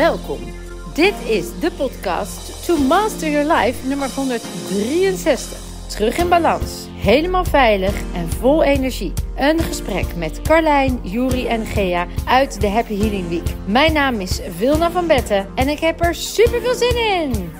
Welkom. Dit is de podcast To Master Your Life nummer 163. Terug in balans, helemaal veilig en vol energie. Een gesprek met Carlijn, Juri en Gea uit de Happy Healing Week. Mijn naam is Vilna van Betten en ik heb er super veel zin in.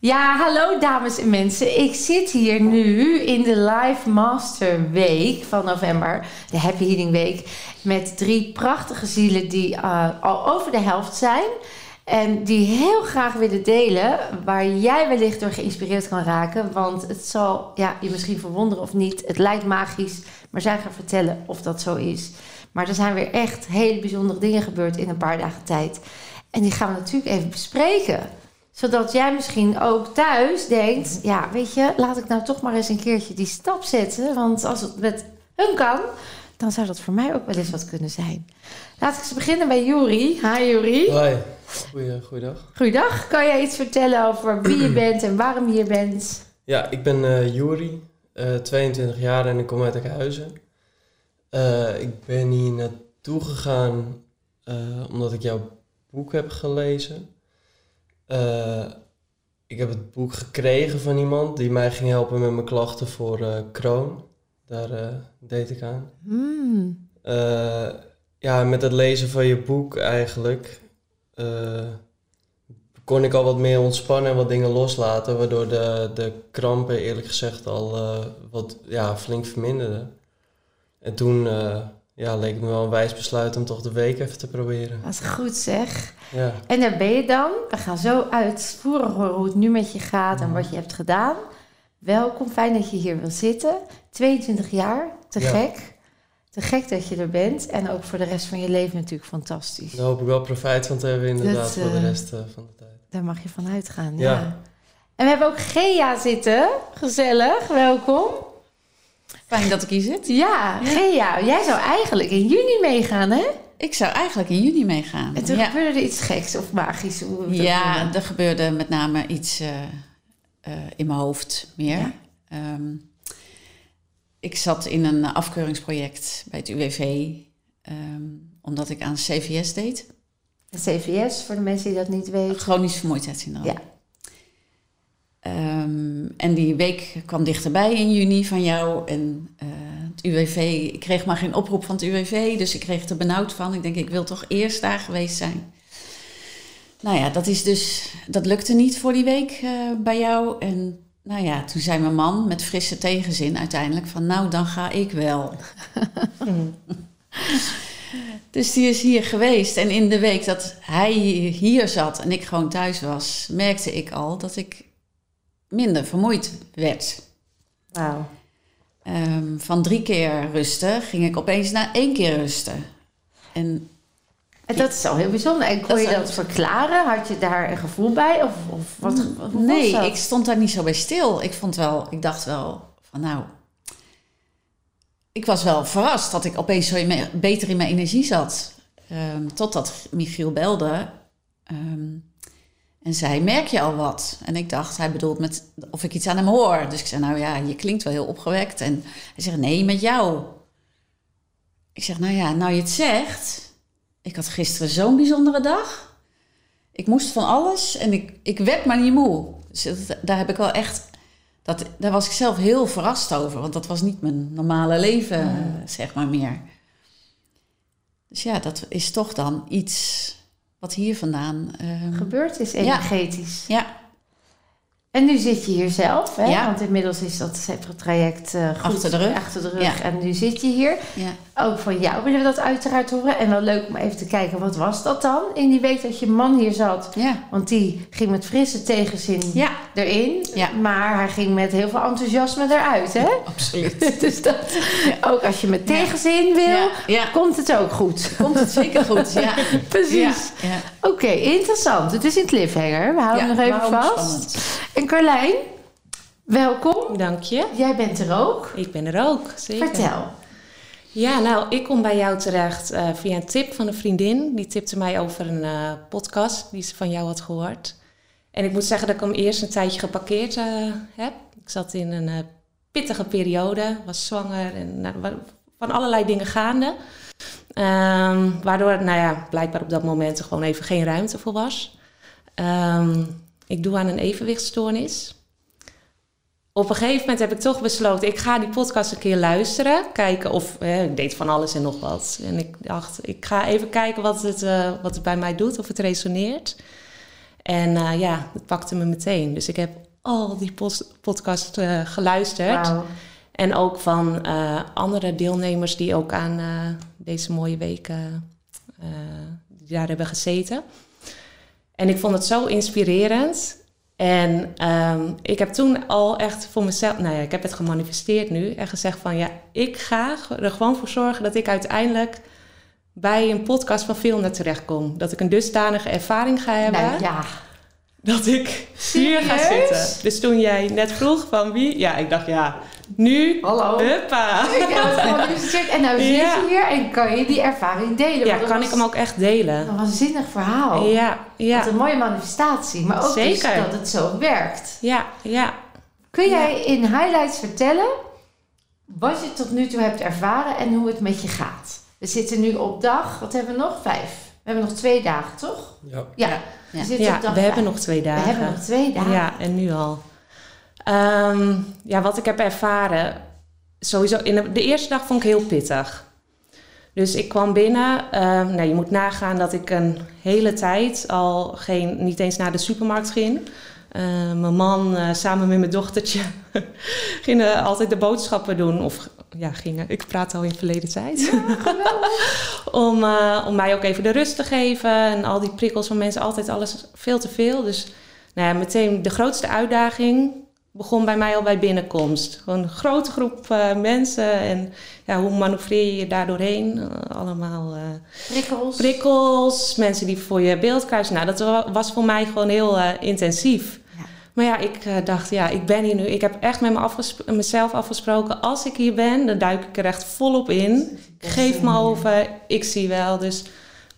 Ja, hallo dames en mensen. Ik zit hier nu in de Live Master Week van november, de Happy Healing Week, met drie prachtige zielen die uh, al over de helft zijn. En die heel graag willen delen, waar jij wellicht door geïnspireerd kan raken. Want het zal ja, je misschien verwonderen of niet. Het lijkt magisch, maar zij gaan vertellen of dat zo is. Maar er zijn weer echt hele bijzondere dingen gebeurd in een paar dagen tijd. En die gaan we natuurlijk even bespreken zodat jij misschien ook thuis denkt: ja, weet je, laat ik nou toch maar eens een keertje die stap zetten. Want als het met hun kan, dan zou dat voor mij ook wel eens wat kunnen zijn. Laat ik eens beginnen bij Juri. Hi Juri. Hoi. Goeie, goeiedag. Goeiedag. Kan jij iets vertellen over wie je bent en waarom je hier bent? Ja, ik ben uh, Juri, uh, 22 jaar en ik kom uit Enkhuizen. Uh, ik ben hier naartoe gegaan uh, omdat ik jouw boek heb gelezen. Uh, ik heb het boek gekregen van iemand die mij ging helpen met mijn klachten voor uh, Crohn. Daar uh, deed ik aan. Mm. ja, met het lezen van je boek eigenlijk kon ik al wat meer ontspannen en wat dingen loslaten. Waardoor de, de krampen eerlijk gezegd al wat ja, flink verminderden. En toen ja, leek me wel een wijs besluit om toch de week even te proberen. Dat is goed zeg. Ja. En daar ben je dan. We gaan zo uitvoerig horen hoe het nu met je gaat en wat je hebt gedaan. Welkom, fijn dat je hier wil zitten. 22 jaar, te Ja. gek. Te gek dat je er bent. En ook voor de rest van je leven natuurlijk fantastisch. Daar hoop ik wel profijt van te hebben inderdaad Dat, voor de eh, rest eh, van de tijd. Daar mag je van uitgaan. Ja. Ja. En we hebben ook Gea zitten. Gezellig, welkom. Fijn dat ik hier zit. Ja, Gea, jij zou eigenlijk in juni meegaan, hè? Ik zou eigenlijk in juni meegaan. En toen ja, gebeurde er iets geks of magisch. Hoe ja noemen. er gebeurde met name iets eh, eh, in mijn hoofd meer. Ja. Ehm, ik zat in een afkeuringsproject bij het UWV, ehm, omdat ik aan CVS deed. De CVS, voor de mensen die dat niet weten. Chronisch vermoeidheidssyndroom. Ja. Ehm, en die week kwam dichterbij in juni van jou. En eh, het UWV, ik kreeg maar geen oproep van het UWV, dus ik kreeg er benauwd van. Ik denk, ik wil toch eerst daar geweest zijn. Nou ja, dat is dus, dat lukte niet voor die week eh, bij jou. En nou ja, toen zei mijn man met frisse tegenzin uiteindelijk van, nou dan ga ik wel. Dus die is hier geweest. En in de week dat hij hier zat en ik gewoon thuis was, merkte ik al dat ik minder vermoeid werd. Wauw. Ehm, van drie keer rusten ging ik opeens naar één keer rusten. En En dat is al heel bijzonder. En kon Dat je dat verklaren? Had je daar een gevoel bij? Of, of wat, nee, ik stond daar niet zo bij stil. Ik vond wel, ik dacht wel van nou, ik was wel verrast dat ik opeens zo in mijn- beter in mijn energie zat. Ehm, totdat Michiel belde ehm, en zei, merk je al wat? En ik dacht, hij bedoelt met of ik iets aan hem hoor. Dus ik zei, nou ja, je klinkt wel heel opgewekt. En hij zegt, nee, met jou. Ik zeg, nou ja, nou je het zegt. Ik had gisteren zo'n bijzondere dag. Ik moest van alles en ik, ik werd maar niet moe. Dus dat- daar heb ik wel echt... Dat, daar was ik zelf heel verrast over. Want dat was niet mijn normale leven, zeg maar, meer. Dus ja, dat is toch dan iets wat hier vandaan... ehm, Gebeurd is energetisch. ja, En nu zit je hier zelf, hè? Ja. Want inmiddels is dat traject eh goed Achter de rug. achter de rug. Ja. En nu zit je hier. Ook van jou willen we dat uiteraard horen. En wel leuk om even te kijken, wat was dat dan in die week dat je man hier zat? Ja, Want die ging met frisse tegenzin ja, erin. Ja. Maar hij ging met heel veel enthousiasme eruit, hè? absoluut. dus dat, ook als je met tegenzin wil, Ja, ja. komt het ook goed. Komt het zeker goed, ja. Precies. Ja, ja. Oké, interessant. Het is een cliffhanger. We houden Ja, nog even vast. spannend. En Carlijn, welkom. Dank je. Jij bent er ook. Ik ben er ook, zeker. Vertel. Ja, nou, ik kom bij jou terecht eh, via een tip van een vriendin. Die tipte mij over een eh, podcast die ze van jou had gehoord. En ik moet zeggen dat ik hem eerst een tijdje geparkeerd eh, heb. Ik zat in een pittige periode, was zwanger en nou, van allerlei dingen gaande. Ehm, waardoor, nou ja, blijkbaar op dat moment er gewoon even geen ruimte voor was. Ehm, ik doe aan een evenwichtstoornis. Op een gegeven moment heb ik toch besloten, ik ga die podcast een keer luisteren. Kijken of, eh, ik deed van alles en nog wat. En ik dacht, ik ga even kijken wat het, eh, wat het bij mij doet, of het resoneert. En eh, ja, het pakte me meteen. Dus ik heb al die podcast eh, geluisterd. En ook van andere deelnemers die ook aan deze mooie weken daar hebben gezeten. En ik vond het zo inspirerend. En ehm, ik heb toen al echt voor mezelf, nou ja, ik heb het gemanifesteerd nu en gezegd van ja, ik ga er gewoon voor zorgen dat ik uiteindelijk bij een podcast van Filmnet terechtkom. Dat ik een dusdanige ervaring ga hebben Nou ja, dat ik hier ga zitten. Dus toen jij net vroeg van wie, ja, ik dacht ja, nu, hallo. huppa. Ik heb het gemanifesteerd en nou zit je hier en kan je die ervaring delen. Ja, kan was ik hem ook echt delen? Een waanzinnig verhaal. Ja, ja, Wat een mooie manifestatie. Maar ook dus dat het zo werkt. ja, ja. Kun jij in highlights vertellen wat je tot nu toe hebt ervaren en hoe het met je gaat? We zitten nu op dag, wat hebben we nog? Vijf. We hebben nog twee dagen, toch? Ja. Ja, Ja. we zitten Ja, op dag we hebben nog twee We dagen. hebben nog twee dagen. Ja, en nu al. Ehm, ja, wat ik heb ervaren. Sowieso, in de, de eerste dag vond ik heel pittig. Dus ik kwam binnen. ehm, nou, je moet nagaan dat ik een hele tijd al geen, niet eens naar de supermarkt ging. Eh, mijn man eh, samen met mijn dochtertje gingen altijd de boodschappen doen. Of ja, gingen. Ik praat al in verleden tijd. om, eh, om mij ook even de rust te geven. En al die prikkels van mensen, altijd alles veel te veel. Dus nou ja, meteen de grootste uitdaging begon bij mij al bij binnenkomst. Gewoon een grote groep eh, mensen. En ja, hoe manoeuvreer je je daar doorheen? Eh, allemaal eh, Prikkels. prikkels, mensen die voor je beeld kruisen. Nou, dat wa- was voor mij gewoon heel intensief. Ja. Maar ja, ik dacht, ja, ik ben hier nu. Ik heb echt met me mezelf afgesproken. Als ik hier ben, dan duik ik er echt volop in. Geef me over, ik zie wel. Dus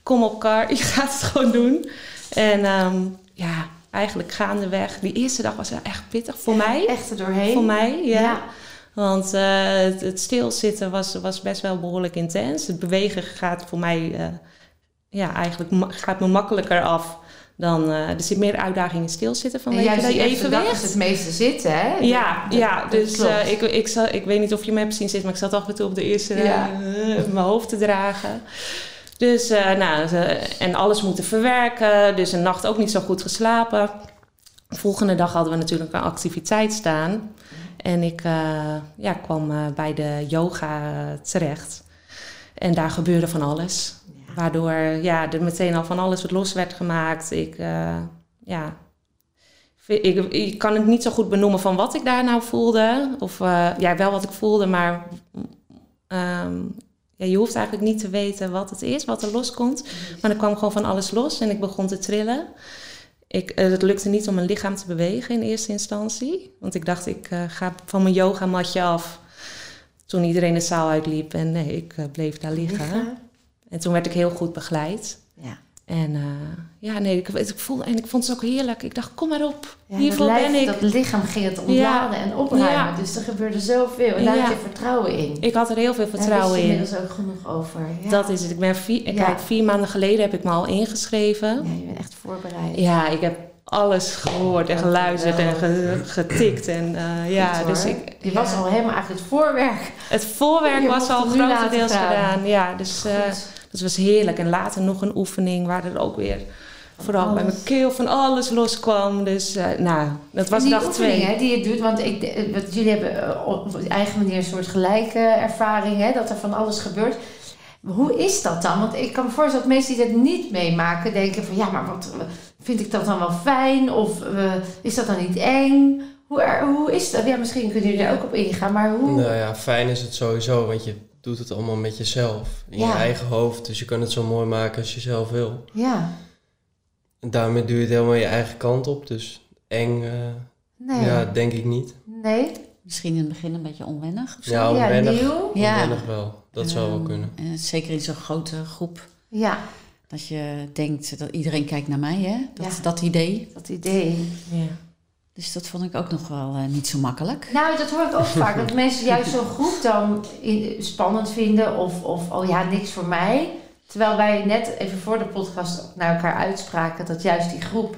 kom op kar, je gaat het gewoon doen. En ehm, ja, eigenlijk gaandeweg. Die eerste dag was echt pittig voor mij. Echt er doorheen. Voor mij, ja. Ja. Want eh, het, het stilzitten was, was best wel behoorlijk intens. Het bewegen gaat voor mij, eh, ja, eigenlijk gaat me makkelijker af dan... eh, er zit meer uitdaging in stilzitten En vanwege dat die is evenwicht. het meeste zitten, hè? Ja, Dat- ja dat dus ik, ik, zal, ik weet niet of je me hebt zien zitten, maar ik zat af en toe op de eerste Ja. mijn hoofd te dragen. Dus, eh, nou, ze- en alles moeten verwerken, dus een nacht ook niet zo goed geslapen. Volgende dag hadden we natuurlijk een activiteit staan. En ik eh, ja, kwam eh, bij de yoga terecht. En daar gebeurde van alles. Waardoor ja, er meteen al van alles wat los werd gemaakt. Ik, ja, ik, ik kan het niet zo goed benoemen van wat ik daar nou voelde. Of ja, wel wat ik voelde, maar ehm, ja, je hoeft eigenlijk niet te weten wat het is, wat er loskomt. Maar er kwam gewoon van alles los en ik begon te trillen. Ik, eh, het lukte niet om mijn lichaam te bewegen in eerste instantie. Want ik dacht, ik eh, ga van mijn yogamatje af. Toen iedereen de zaal uitliep. En nee, ik eh, bleef daar liggen. Liggen. En toen werd ik heel goed begeleid. Ja. En eh, ja, nee, ik, ik voelde, en ik vond het ook heerlijk. Ik dacht, kom maar op. Ja, Hiervoor dat, ben ik. dat lichaam ging het ontladen en opruimen. Ja. Dus er gebeurde zoveel. En daar had je vertrouwen in. Ik had er heel veel vertrouwen Daar wist je in. inmiddels ook genoeg over. Ja. Dat is het. Ik ben vier, kijk, vier maanden geleden heb ik me al ingeschreven. Ja, je bent echt voorbereid. Ja, ik heb alles gehoord en geluisterd en ge- getikt. En eh, ja, Goed, dus ik... Je was al helemaal eigenlijk het voorwerk. Het voorwerk was al grotendeels gaan. gedaan. Ja, dus eh. Dat was heerlijk. En later nog een oefening waar er ook weer... Vooral bij mijn keel van alles loskwam. Dus eh, nou, dat was dag twee. Hè, die je doet, want ik, eh, wat jullie hebben eh, op eigen manier een soort gelijke ervaring, hè, dat er van alles gebeurt. Hoe is dat dan? Want ik kan me voorstellen dat mensen die dat niet meemaken denken van ja, maar wat vind ik dat dan wel fijn? Of eh, is dat dan niet eng? Hoe, er- hoe is dat? Ja, misschien kunnen jullie er ook op ingaan, maar hoe? Nou ja, fijn is het sowieso, want je doet het allemaal met jezelf. In Ja. je eigen hoofd, dus je kan het zo mooi maken als je zelf wil. Ja, En daarmee duw je het helemaal je eigen kant op, dus eng, eh, nee. ja, denk ik niet. Nee? Misschien in het begin een beetje onwennig. of zo. Ja, ja, onwennig. Ja. onwennig wel. Dat zou wel Ehm, kunnen. en zeker in zo'n grote groep. Ja, Dat je denkt dat iedereen kijkt naar mij, hè? Dat, Ja. dat idee. dat idee. Ja. Dus dat vond ik ook nog wel eh, niet zo makkelijk. Nou, dat hoor ik ook vaak. Dat mensen juist zo'n groep dan spannend vinden of, of oh ja, niks voor mij. Terwijl wij net even voor de podcast naar elkaar uitspraken dat juist die groep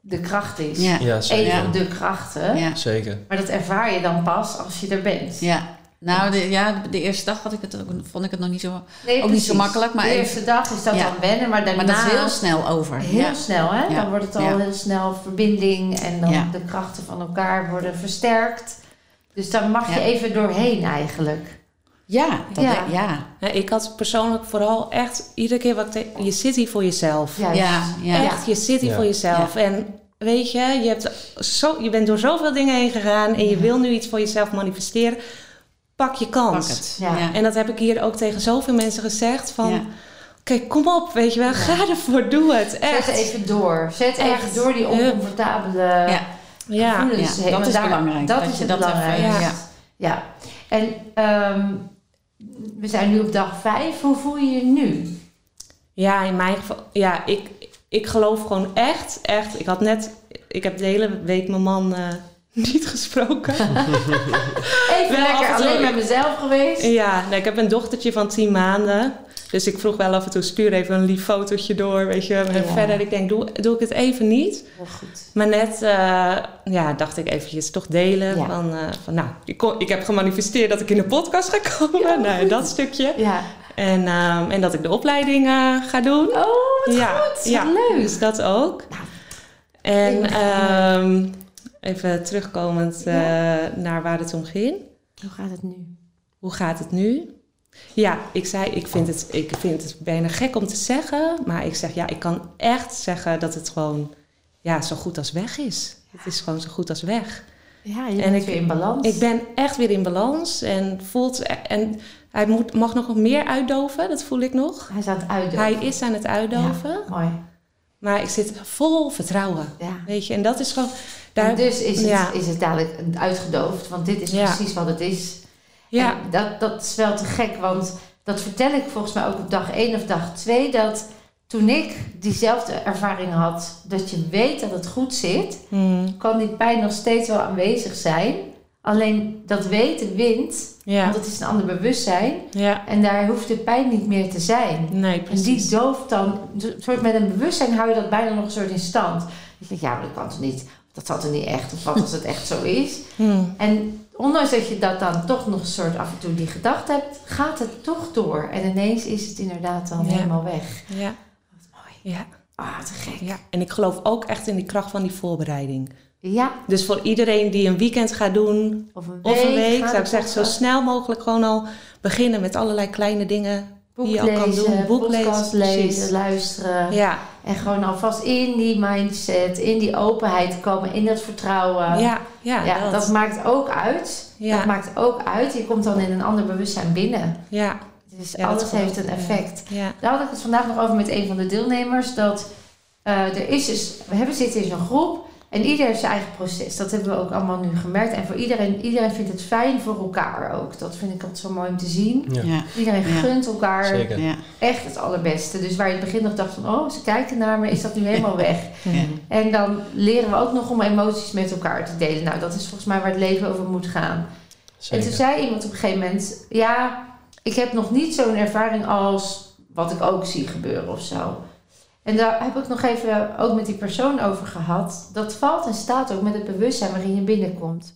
de kracht is. Ja, Ja, Een van de krachten. ja, Zeker. Maar dat ervaar je dan pas als je er bent. ja. Nou, de, ja, de eerste dag had ik het ook, vond ik het nog niet zo... Nee, Ook niet zo makkelijk, maar De even- eerste dag is dat Ja. dan wennen, maar daarna... Maar dat is heel snel over. Heel ja. snel, hè? Ja. Dan wordt het al Ja. heel snel verbinding en dan Ja. de krachten van elkaar worden versterkt. Dus daar mag je even doorheen eigenlijk. Ja, dat, Ja. ja. ja. Ja, ik had persoonlijk vooral echt iedere keer wat ik je zit hier voor jezelf. Ja, ja. Echt, je zit hier Ja. voor jezelf. En weet je, je, hebt zo, je bent door zoveel dingen heen gegaan en je wil nu iets voor jezelf manifesteren. Pak je kans. Pak het. Ja. Ja. En dat heb ik hier ook tegen zoveel mensen gezegd. Van, Ja. oké, kom op, weet je wel, ga ervoor, doe het. Zet Echt. even door. Zet Echt. even door die oncomfortabele Ja. Ja. gevoelens Ja, heen. dat is daar- belangrijk, Dat dat is je het dat even- belangrijkste. ja. Ja. En ehm, we zijn nu op dag vijf. Hoe voel je je nu? Ja, in mijn geval, ja, ik, ik geloof gewoon echt, echt. Ik had net, ik heb de hele week mijn man eh, niet gesproken. Even Wel af lekker toe- alleen met mezelf geweest. Ja, nee, ik heb een dochtertje van 10 maanden. Dus ik vroeg wel af en toe, stuur even een lief fotootje door, weet je. En Ja. verder, ik denk, doe, doe ik het even niet. Heel goed. Maar net eh, ja, dacht ik eventjes toch delen. Ja. Van, eh, van, nou, ik, kon, ik heb gemanifesteerd dat ik in de podcast ga komen. Ja, nou, dat stukje. Ja. En, ehm, en dat ik de opleiding eh, ga doen. Oh, wat ja, goed. ja, leuk. dus dat ook. Nou, en ehm, even terugkomend eh, naar waar het om ging. Hoe gaat het nu? Hoe gaat het nu? Ja, ik zei, ik vind, het, ik vind het bijna gek om te zeggen. Maar ik zeg, ja, ik kan echt zeggen dat het gewoon ja, zo goed als weg is. Het is gewoon zo goed als weg. Ja, je En bent ik- weer in balans. Ik ben echt weer in balans en voelt... En hij moet, mag nog meer uitdoven, dat voel ik nog. Hij is aan het uitdoven. Hij is aan het uitdoven. Mooi. Maar ik zit vol vertrouwen, Ja. weet je. En dat is gewoon... En dus is het, ja. is het dadelijk uitgedoofd, want dit is precies wat het is. ja, En dat, dat is wel te gek, want dat vertel ik volgens mij ook op dag 1 of dag 2. Dat toen ik diezelfde ervaring had, dat je weet dat het goed zit, Hmm, kan die pijn nog steeds wel aanwezig zijn. Alleen dat weten wint, ja, want het is een ander bewustzijn. ja, En daar hoeft de pijn niet meer te zijn. nee, En die precies. dooft dan, soort met een bewustzijn hou je dat bijna nog een soort in stand. Je denkt, ja, maar dat kan toch niet, dat zat er niet echt, of wat als het echt zo is. Hmm, En ondanks dat je dat dan toch nog een soort af en toe die gedachte hebt, gaat het toch door. En ineens is het inderdaad dan Ja. helemaal weg. ja, Wat mooi. ja, Ah, te gek. ja. En ik geloof ook echt in die kracht van die voorbereiding. Ja, Dus voor iedereen die een weekend gaat doen, of een week. of een week, ga zou ik zeggen, zo snel mogelijk gewoon al beginnen met allerlei kleine dingen boek die je al kan doen. Boek lezen, lezen, luisteren. Ja, En gewoon alvast in die mindset, in die openheid komen, in dat vertrouwen. ja, ja, Ja, dat. dat. maakt ook uit. Ja. Dat maakt ook uit. Je komt dan in een ander bewustzijn binnen. Ja, Dus Ja, alles heeft een effect. ja, Daar had ik het vandaag nog over met een van de deelnemers. Dat eh, er is dus, we hebben zitten in zo'n groep en ieder heeft zijn eigen proces. Dat hebben we ook allemaal nu gemerkt. En voor iedereen, iedereen vindt het fijn voor elkaar ook. Dat vind ik altijd zo mooi om te zien. Ja, Ja, Iedereen Ja. gunt elkaar zeker. echt het allerbeste. Dus waar je in het begin nog dacht van, oh, ze kijken naar me, is dat nu helemaal weg. ja. En dan leren we ook nog om emoties met elkaar te delen. Nou, dat is volgens mij waar het leven over moet gaan. En toen zei iemand op een gegeven moment: Ja, ik heb nog niet zo'n ervaring als wat ik ook zie gebeuren of zo. En daar heb ik nog even ook met die persoon over gehad. Dat valt en staat ook met het bewustzijn waarin je binnenkomt.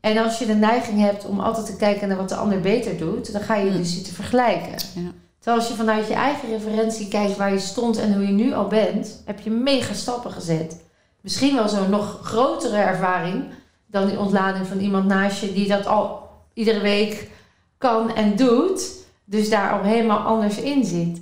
En als je de neiging hebt om altijd te kijken naar wat de ander beter doet, dan ga je Hmm. dus zitten vergelijken. Ja. Terwijl als je vanuit je eigen referentie kijkt waar je stond en hoe je nu al bent, heb je mega stappen gezet. Misschien wel zo'n nog grotere ervaring dan die ontlading van iemand naast je die dat al iedere week kan en doet. Dus daar al helemaal anders in zit.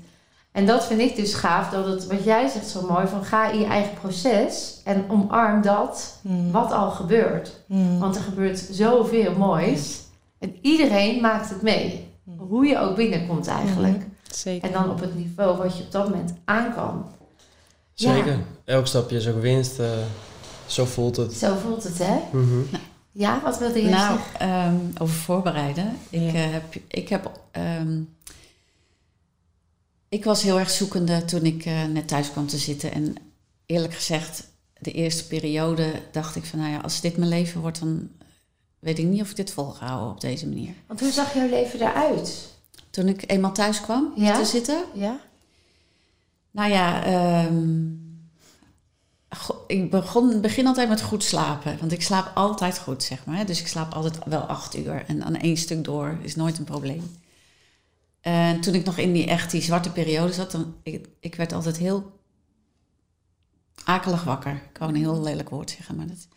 En dat vind ik dus gaaf, dat het, wat jij zegt zo mooi, van ga in je eigen proces en omarm dat Hmm. wat al gebeurt. Hmm. Want er gebeurt zoveel moois. En iedereen maakt het mee. Hoe je ook binnenkomt eigenlijk. Zeker. En dan op het niveau wat je op dat moment aan kan. Ja. Zeker. Elk stapje is ook winst. eh, zo voelt het. Zo voelt het, hè? Mhm. Ja, wat wilde je Nou, zeggen? ehm, over voorbereiden. Ik, Ja. eh, heb, ik heb. ehm, ik was heel erg zoekende toen ik eh, net thuis kwam te zitten. En eerlijk gezegd, de eerste periode dacht ik van, nou ja, als dit mijn leven wordt, dan weet ik niet of ik dit vol ga houden op deze manier. Want hoe zag jouw leven eruit? Toen ik eenmaal thuis kwam Ja? te zitten, Ja? nou ja, ehm, ik begon, begin altijd met goed slapen. Want ik slaap altijd goed, zeg maar. Dus ik slaap altijd wel acht uur. En aan één stuk door is nooit een probleem. En toen ik nog in die echt die zwarte periode zat, dan, ik, ik werd altijd heel akelig wakker. Ik wou een heel lelijk woord zeggen, maar dat...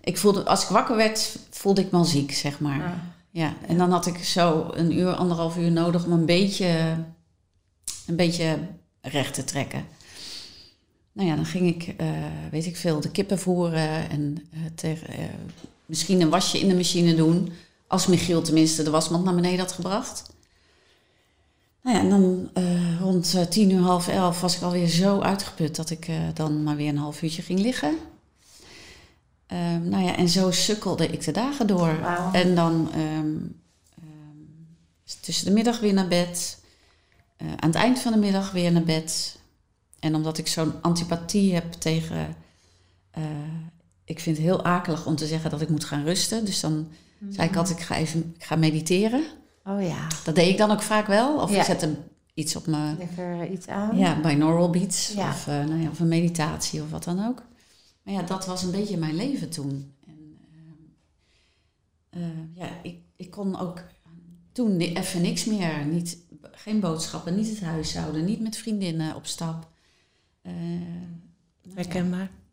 Ik voelde, als ik wakker werd, voelde ik me al ziek, zeg maar. Ah. Ja, en dan had ik zo een uur, anderhalf uur nodig om een beetje, een beetje recht te trekken. Nou ja, dan ging ik, eh, weet ik veel, de kippen voeren en eh, tegen, eh, misschien een wasje in de machine doen. Als Michiel tenminste de wasmand naar beneden had gebracht. Nou ja, en dan eh, rond eh, tien uur, half elf was ik alweer zo uitgeput dat ik eh, dan maar weer een half uurtje ging liggen. Ehm, nou ja, en zo sukkelde ik de dagen door. En dan ehm, ehm, tussen de middag weer naar bed. Aan het eind van de middag weer naar bed. En omdat ik zo'n antipathie heb tegen. ik vind het heel akelig om te zeggen dat ik moet gaan rusten. Dus dan zei ik altijd: ik ga even ik ga mediteren. Oh ja. Dat deed ik dan ook vaak wel. Of Ja. ik zette iets op mijn. Lekker eh, iets aan. Ja, binaural beats. Ja. Of, eh, nou ja, of een meditatie of wat dan ook. Maar ja, dat was een beetje mijn leven toen. En, ehm, eh, ja, ik, ik kon ook toen even niks meer. Niet, geen boodschappen, niet het huishouden, niet met vriendinnen op stap. Eh,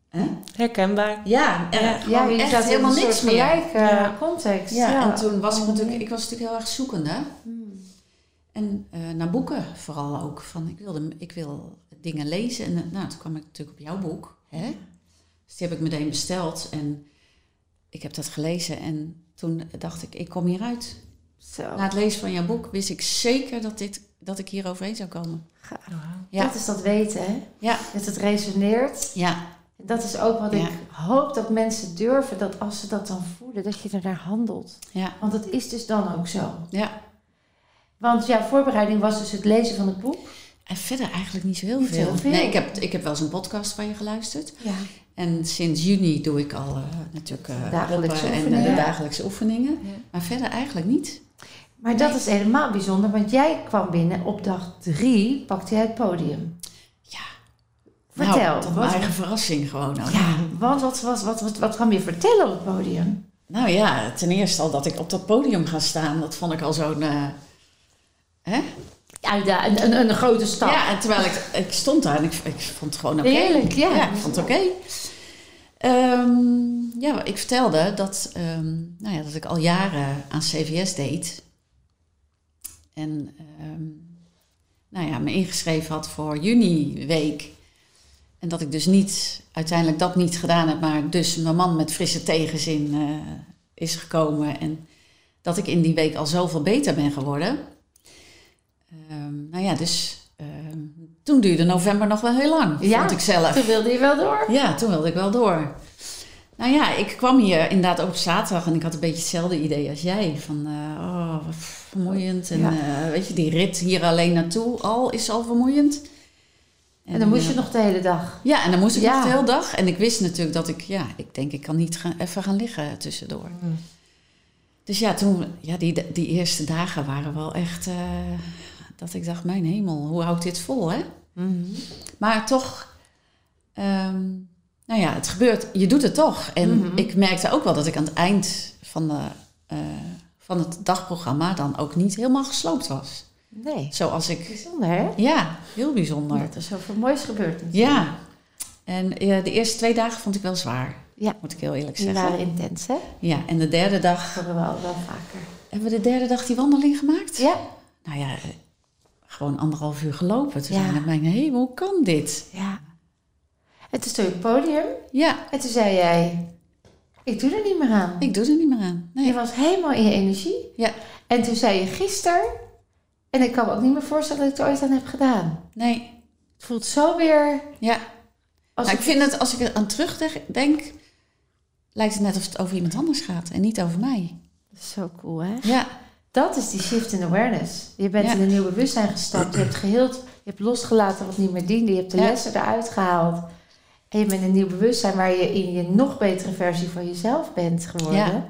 Herkenbaar. ja. Hè? Herkenbaar. Ja, er- Ja. je echt helemaal niks meer. gelijke Ja. context. Ja, en toen was ik Oh, natuurlijk, nee. ik was natuurlijk heel erg zoekende. Hmm. En eh, naar boeken vooral ook. Van, ik, wilde, ik wil dingen lezen. En eh, nou, toen kwam ik natuurlijk op jouw boek. Hè? Dus die heb ik meteen besteld. En ik heb dat gelezen. En toen dacht ik, ik kom hieruit. Zo. Na het lezen van jouw boek wist ik zeker dat, dit, dat ik hier overheen zou komen. Ja. Dat is dat weten, hè? Ja, Dat het resoneert. ja, En dat is ook wat Ja. ik hoop dat mensen durven, dat als ze dat dan voelen, dat je ernaar handelt. ja, Want het is dus dan ook zo. ja. Want ja, voorbereiding was dus het lezen van het boek. En verder eigenlijk niet zo heel Niet veel. heel veel. Nee, ik heb, ik heb wel eens een podcast van je geluisterd. Ja. En sinds juni doe ik al eh, natuurlijk eh, Dagelijkse en eh, oefeningen. de dagelijkse oefeningen. Ja. Maar verder eigenlijk niet. Maar dat is helemaal bijzonder, want jij kwam binnen op dag drie, pakte jij het podium. Vertel. Nou, tot mijn wat, eigen verrassing gewoon. ook. ja, want wat, wat, wat, wat, wat kwam je vertellen op het podium? Nou ja, ten eerste al dat ik op dat podium ga staan, dat vond ik al zo'n... eh, hè? Ja, ja, een, een, een grote stap. Ja, en terwijl ik, ik stond daar en ik, ik vond het gewoon oké. Heerlijk, ja. ik vond het oké. Ehm, ja, ik vertelde dat, ehm, nou ja, dat ik al jaren aan CVS deed. En ehm, nou ja, me ingeschreven had voor juni week. En dat ik dus niet, uiteindelijk dat niet gedaan heb, maar dus mijn man met frisse tegenzin eh, is gekomen. En dat ik in die week al zoveel beter ben geworden. Ehm, nou ja, dus ehm, toen duurde november nog wel heel lang, Ja, vond ik zelf. Toen wilde je wel door. Ja, toen wilde ik wel door. Nou ja, ik kwam hier inderdaad ook op zaterdag en ik had een beetje hetzelfde idee als jij. Van, eh, oh, wat vermoeiend. En Ja. eh, weet je, die rit hier alleen naartoe al is al vermoeiend. En dan moest je nog de hele dag. Ja, en dan moest ik Ja. nog de hele dag. En ik wist natuurlijk dat ik, ja, ik denk ik kan niet gaan, even gaan liggen tussendoor. Dus ja, toen, ja, die, die eerste dagen waren wel echt, eh, dat ik dacht, mijn hemel, hoe houdt dit vol, hè? Maar toch, ehm, nou ja, het gebeurt, je doet het toch. En Mhm. ik merkte ook wel dat ik aan het eind van, de, eh, van het dagprogramma dan ook niet helemaal gesloopt was. Nee. Zoals ik, Bijzonder, hè? ja, heel bijzonder. Dat er zoveel moois natuurlijk. Ja, en de eerste twee dagen vond ik wel zwaar, Ja. moet ik heel eerlijk Die zeggen. waren intens, hè? Ja, en de derde dag, Dat we wel, wel vaker. hebben we de derde dag die wandeling gemaakt? Ja. Nou ja, eh, gewoon anderhalf uur gelopen. Toen Ja. zei ik, mijn hemel, hoe kan dit? Ja. En toen stond je op het podium Ja, en toen zei jij, ik doe er niet meer aan. ik doe er niet meer aan. Je Nee. was helemaal in je energie. Ja. En toen zei je gisteren, en ik kan me ook niet meer voorstellen dat ik het ooit aan heb gedaan. Nee, Het voelt zo weer ja. als Nou, ik vind het, als ik er aan terugdenk, lijkt het net of het over iemand anders gaat en niet over mij. Zo cool, hè? Ja, Dat is die shift in awareness. Je bent Ja. in een nieuw bewustzijn gestapt. Je hebt geheeld. Je hebt losgelaten wat niet meer diende. Je hebt de Ja. lessen eruit gehaald. En je bent een nieuw bewustzijn waar je in je nog betere versie van jezelf bent geworden. Ja.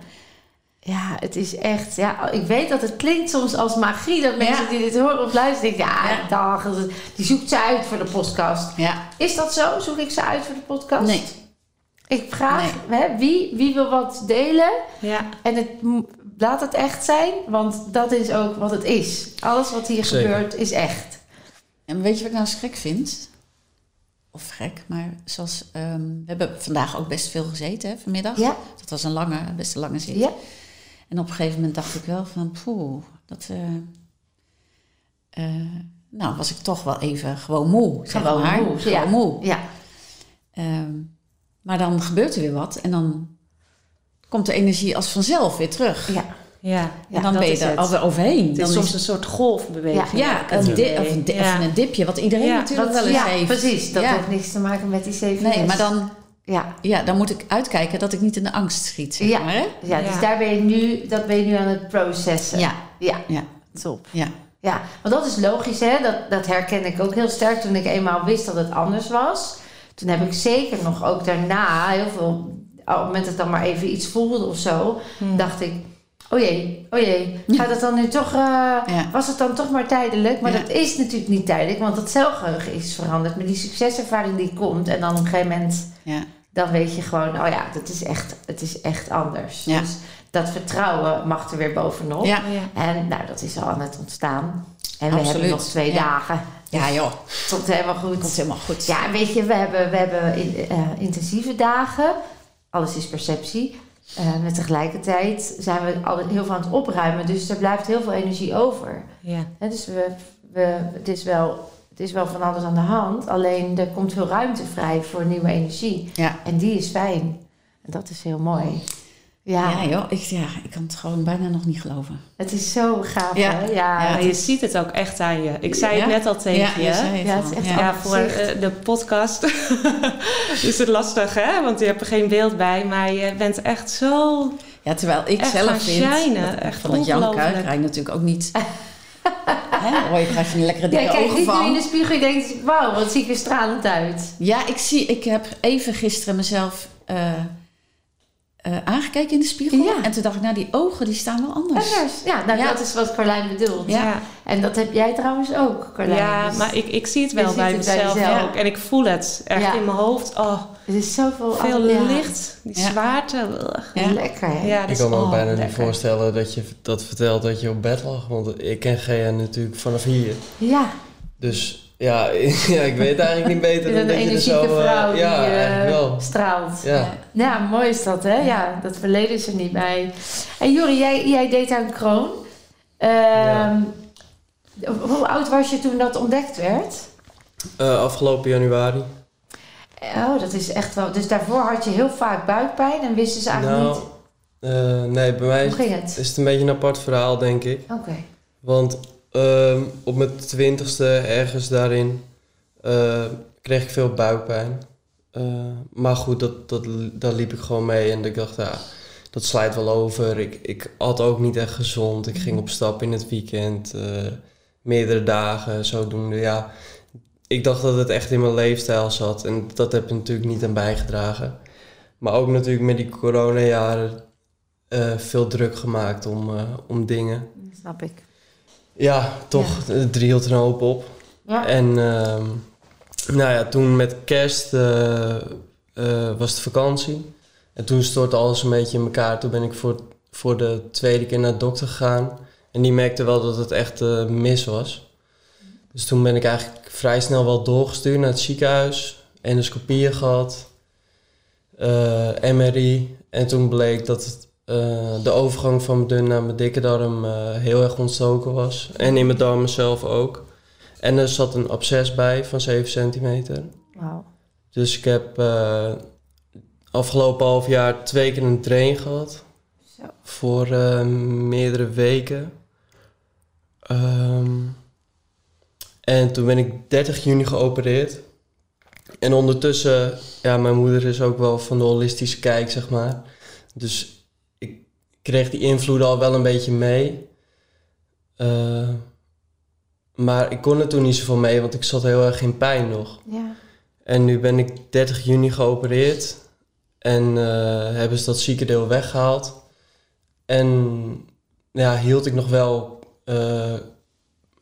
Ja, het is echt. Ja, ik weet dat het klinkt soms als magie dat mensen Ja. die dit horen of luisteren denken: ja, Ja. dag, die zoekt ze uit voor de podcast. Ja. Is dat zo? Zoek ik ze uit voor de podcast? Nee. Ik vraag hè, wie, wie wil wat delen Ja. en het, laat het echt zijn, want dat is ook wat het is. Alles wat hier Zeker. gebeurt is echt. En weet je wat ik nou eens gek vind? Of gek, maar zoals... ehm, we hebben vandaag ook best veel gezeten hè, vanmiddag. Ja, Dat was een lange, best een lange zit. ja, En op een gegeven moment dacht ik wel van... Poeh, dat... eh, eh, nou, was ik toch wel even gewoon moe. Zeg Gewoon maar. moe, Gewoon ja. moe. ja. Ehm, maar dan gebeurt er weer wat. En dan komt de energie als vanzelf weer terug. ja. Ja. Ja, en dan dat ben je is er het. alweer overheen. Het Dan is soms is- een soort golfbeweging. ja, een, di- of een, di- Ja. of een dipje, wat iedereen Ja, natuurlijk Dat- wel eens ja, heeft. precies. Dat ja. heeft niks te maken met die CVS. Nee, maar dan, Ja, ja, dan moet ik uitkijken dat ik niet in de angst schiet. Zeg Ja. maar, hè? ja, dus Ja. daar ben je nu, dat ben je nu aan het processen. Ja, ja. ja, Top. ja. Ja, want dat is logisch, hè? Dat, dat herken ik ook heel sterk toen ik eenmaal wist dat het anders was. Toen heb ik zeker nog ook daarna heel veel, op het moment dat ik dan maar even iets voelde of zo, Hm. dacht ik, oh jee, oh jee, gaat het dan nu toch, eh, Ja. was het dan toch maar tijdelijk? Maar Ja. dat is natuurlijk niet tijdelijk, want dat celgeheugen is veranderd. Maar die succeservaring die komt en dan op een gegeven moment, ja. Dan weet je gewoon, oh ja, dat is echt, het is echt anders. Ja. Dus dat vertrouwen mag er weer bovenop. Ja. En nou, dat is al aan het ontstaan. En we hebben nog twee Ja. dagen. ja, joh, Het komt helemaal goed. komt helemaal goed. Ja, weet je, we hebben, we hebben in, eh, intensieve dagen. Alles is perceptie. Eh, maar tegelijkertijd zijn we al heel veel aan het opruimen. Dus er blijft heel veel energie over. Ja. Hè, dus we, we, het, is wel, het is wel van alles aan de hand. Alleen er komt veel ruimte vrij voor nieuwe energie. Ja. En die is fijn. En dat is heel mooi. Ja, Ja, joh, ik, ja, ik kan het gewoon bijna nog niet geloven. het is zo gaaf. Ja. Hè? Ja, je is- ziet het ook echt aan je. Ik zei Ja? het net al tegen ja, je. zei het Ja, al. het is echt ja. Ja, voor eh, de podcast is het lastig, hè? Want je hebt er geen beeld bij. Maar je bent echt zo... Ja, terwijl ik Echt zelf vind shinen, dat, echt van krijg je natuurlijk ook niet... hè, hoor je krijg je een lekkere dikke Ja, kijk ogen nu in van. de spiegel en denkt, wauw, wat zie ik er stralend uit. Ja, ik zie, ik heb even gisteren mezelf eh, eh, aangekeken in de spiegel. Ja. En toen dacht ik, nou, die ogen die staan wel anders. Anders. Ja, nou Ja. dat is wat Carlijn bedoelt. Ja. En dat heb jij trouwens ook, Carlijn. ja Dus maar ik, ik zie het wel bij mezelf ook. En ik voel het echt Ja. in mijn hoofd. Oh, Het is zoveel... veel licht. Die zwaarte. Lekker, hè? Ja, Ik kan me ook oh, bijna niet voorstellen dat je dat vertelt dat je op bed lag. Want ik ken Gea natuurlijk vanaf hier. Ja, Dus ja, ja ik weet eigenlijk niet beter dan een dat je er energieke zo... eh, vrouw die ja, eh, eigenlijk wel. straalt. Ja. Ja, mooi is dat, hè? Ja, dat verleden is er niet bij. En Jori, jij, jij deed aan kroon. Ehm, Hoe oud was je toen dat ontdekt werd? Eh, afgelopen januari. Oh, dat is echt wel... Dus daarvoor had je heel vaak buikpijn en wisten ze eigenlijk Nou, niet... eh, nee, bij mij ging het? is het een beetje een apart verhaal, denk ik. Oké. Want ehm, op mijn twintigste, ergens daarin, eh, kreeg ik veel buikpijn. Eh, maar goed, dat, dat, daar liep ik gewoon mee en ik dacht, ja, dat slijt wel over. Ik, ik at ook niet echt gezond. Ik ging op stap in het weekend, eh, meerdere dagen, zodoende. Ja, ik dacht dat het echt in mijn leefstijl zat en dat heb ik natuurlijk niet aan bijgedragen. Maar ook natuurlijk met die coronajaren eh veel druk gemaakt om, om dingen. Snap ik. Ja, toch, het drielt er een hoop op. Ja. En ehm, nou ja, toen met kerst eh, eh, was het vakantie. En toen stortte alles een beetje in elkaar. Toen ben ik voor, voor de tweede keer naar de dokter gegaan. En die merkte wel dat het echt eh, mis was. Dus toen ben ik eigenlijk vrij snel wel doorgestuurd naar het ziekenhuis. Endoscopieën gehad. eh, MRI. En toen bleek dat het, eh, de overgang van mijn dun naar mijn dikke darm eh, heel erg ontstoken was. En in mijn darmen zelf ook. En er zat een absces bij van 7 centimeter. Wauw. Dus ik heb eh, afgelopen half jaar twee keer een drain gehad. Zo. Voor eh, meerdere weken. Ehm, en toen ben ik 30 juni geopereerd. En ondertussen, ja, mijn moeder is ook wel van de holistische kijk, zeg maar. Dus kreeg die invloeden al wel een beetje mee. Eh, maar ik kon er toen niet zoveel mee, want ik zat heel erg in pijn nog. Ja. En nu ben ik 30 juni geopereerd. En eh, hebben ze dat zieke deel weggehaald. En ja, hield ik nog wel eh,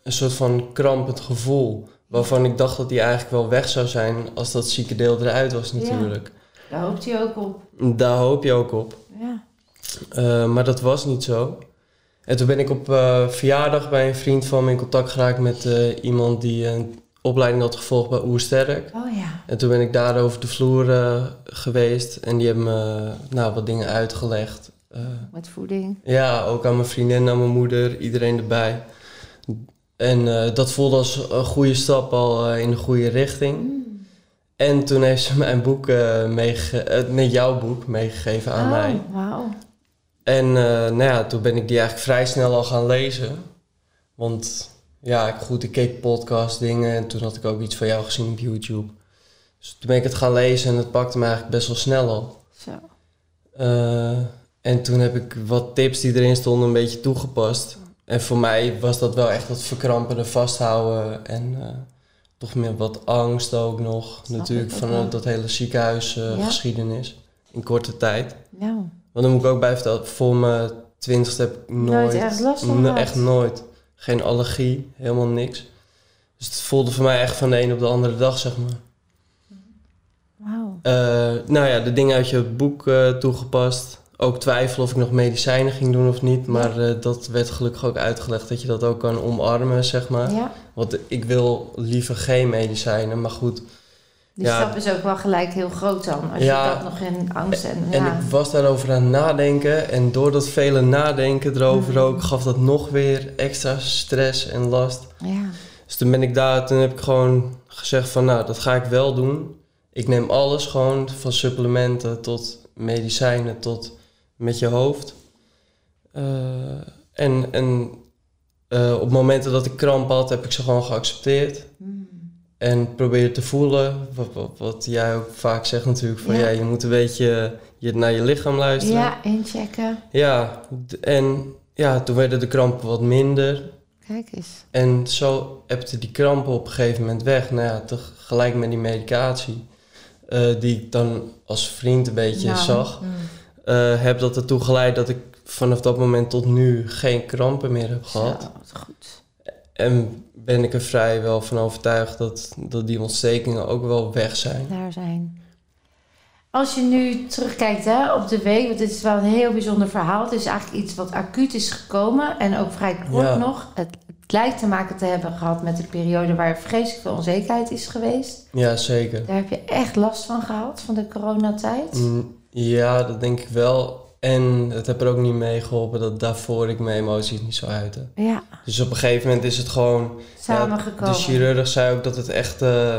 een soort van krampend gevoel. Waarvan ik dacht dat die eigenlijk wel weg zou zijn als dat zieke deel eruit was Ja. natuurlijk. Daar hoopt hij ook op. Daar hoop je ook op. Ja. Eh, maar dat was niet zo. En toen ben ik op eh, verjaardag bij een vriend van me in contact geraakt met eh, iemand die een opleiding had gevolgd bij Oersterk. Oh ja. En toen ben ik daar over de vloer geweest en die hebben me nou, wat dingen uitgelegd. Met voeding. ja, ook aan mijn vriendin, aan mijn moeder, iedereen erbij. En dat voelde als een goede stap al in de goede richting. En toen heeft ze mijn boek, meege- eh, nee, jouw boek, meegegeven aan oh, mij. wauw. En eh, nou ja, toen ben ik die eigenlijk vrij snel al gaan lezen. Want ja, ik, goed, ik keek podcast dingen en toen had ik ook iets van jou gezien op YouTube. Dus toen ben ik het gaan lezen en het pakte me eigenlijk best wel snel al. Zo. Eh, en toen heb ik wat tips die erin stonden een beetje toegepast. En voor mij was dat wel echt dat verkrampen en vasthouden en eh, toch meer wat angst ook nog. Snap Natuurlijk ik ook van wel. eh, dat hele ziekenhuisgeschiedenis in korte tijd. Nou. Want dan moet ik ook bij vertellen, voor mijn twintigste heb ik nooit, Nooit last van gehad? echt nooit. Geen allergie, helemaal niks. Dus het voelde voor mij echt van de een op de andere dag, zeg maar. Wauw. Eh, nou ja, de dingen uit je boek eh, toegepast. Ook twijfelen of ik nog medicijnen ging doen of niet. Maar eh, dat werd gelukkig ook uitgelegd dat je dat ook kan omarmen, zeg maar. Ja. Want ik wil liever geen medicijnen, maar goed. Die Ja. stap is ook wel gelijk heel groot dan. Als Ja. je dat nog in angst en... En ja. ik was daarover aan het nadenken. En door dat vele nadenken erover Mhm. ook, gaf dat nog weer extra stress en last. ja. Dus toen ben ik daar, toen heb ik gewoon gezegd van nou, dat ga ik wel doen. Ik neem alles gewoon, van supplementen tot medicijnen tot met je hoofd. Eh, en en eh, op momenten dat ik kramp had, heb ik ze gewoon geaccepteerd. Mm. En probeer te voelen, wat, wat, wat jij ook vaak zegt natuurlijk, van Ja. ja, je moet een beetje je, naar je lichaam luisteren. Ja, inchecken. Ja, en ja, toen werden de krampen wat minder. Kijk eens. En zo hebte die krampen op een gegeven moment weg. Nou ja, tegelijk met die medicatie, eh, die ik dan als vriend een beetje Nou. zag, Mm. eh, heb dat ertoe geleid dat ik vanaf dat moment tot nu geen krampen meer heb gehad. Zo, goed. En ben ik er vrij wel van overtuigd dat, dat die ontstekingen ook wel weg zijn. Daar zijn. Als je nu terugkijkt hè, op de week, want dit is wel een heel bijzonder verhaal. Het is eigenlijk iets wat acuut is gekomen en ook vrij kort Ja. nog. Het, het lijkt te maken te hebben gehad met de periode waar vreselijk veel onzekerheid is geweest. Ja, zeker. Daar heb je echt last van gehad, van de coronatijd. Mm, Ja, dat denk ik wel. En het heb er ook niet mee geholpen dat daarvoor ik mijn emoties niet zou uiten. Ja, Dus op een gegeven moment is het gewoon... samengekomen. De chirurg zei ook dat het echt... eh,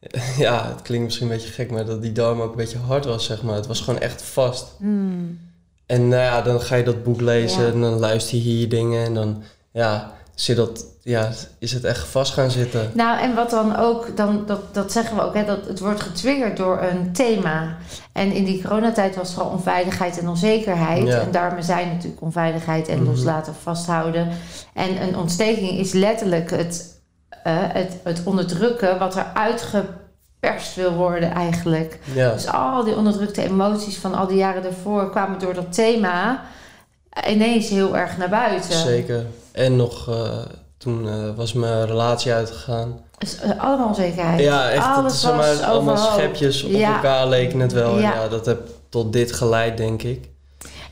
ja, het klinkt misschien een beetje gek, maar dat die darm ook een beetje hard was, zeg maar. Het was gewoon echt vast. Hmm. En nou ja, dan ga je dat boek lezen Ja. en dan luister je hier dingen en dan... Ja, zit dat, ja, is het echt vast gaan zitten. Nou, en wat dan ook, dan, dat, dat zeggen we ook, hè, dat het wordt getriggerd door een thema. En in die coronatijd was het vooral onveiligheid en onzekerheid. Ja. En daarmee zijn natuurlijk onveiligheid en Mhm. loslaten of vasthouden. En een ontsteking is letterlijk het, eh, het, het onderdrukken wat er uitgeperst wil worden eigenlijk. Ja, Dus al die onderdrukte emoties van al die jaren daarvoor kwamen door dat thema ineens heel erg naar buiten. zeker. En nog, eh, toen eh, was mijn relatie uitgegaan. Dus, eh, allemaal onzekerheid. Ja, echt. Alles het, zeg maar, was allemaal overhoop. schepjes op Ja. elkaar leken het wel. En Ja. ja, dat heb tot dit geleid, denk ik.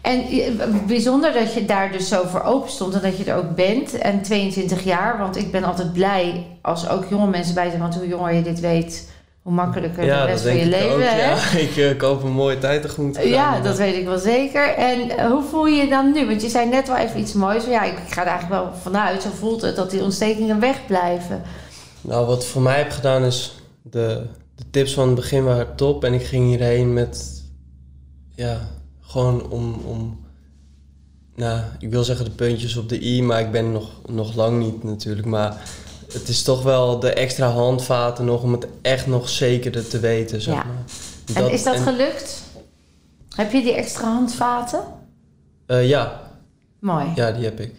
En eh, bijzonder dat je daar dus zo voor open stond en dat je er ook bent. En 22 jaar, want ik ben altijd blij als ook jonge mensen bij zijn. Want hoe jonger je dit weet, hoe makkelijker ja, de rest van je ik leven. ook. hè? Ja, ik eh, koop een mooie tijd tegemoet. Ja, dat weet ik wel zeker. En eh, hoe voel je je dan nu? Want je zei net wel even iets moois. Van, ja, ik, ik ga er eigenlijk wel vanuit, zo voelt het, dat die ontstekingen wegblijven. Nou, wat voor mij heb gedaan is... De, de tips van het begin waren top. En ik ging hierheen met... Ja, gewoon om... om nou, ik wil zeggen de puntjes op de i, maar ik ben nog, nog lang niet natuurlijk. Maar het is toch wel de extra handvaten nog om het echt nog zekerder te weten, zeg Ja. maar. en is dat en- gelukt? Heb je die extra handvaten? eh, ja, Mooi. ja, die heb ik.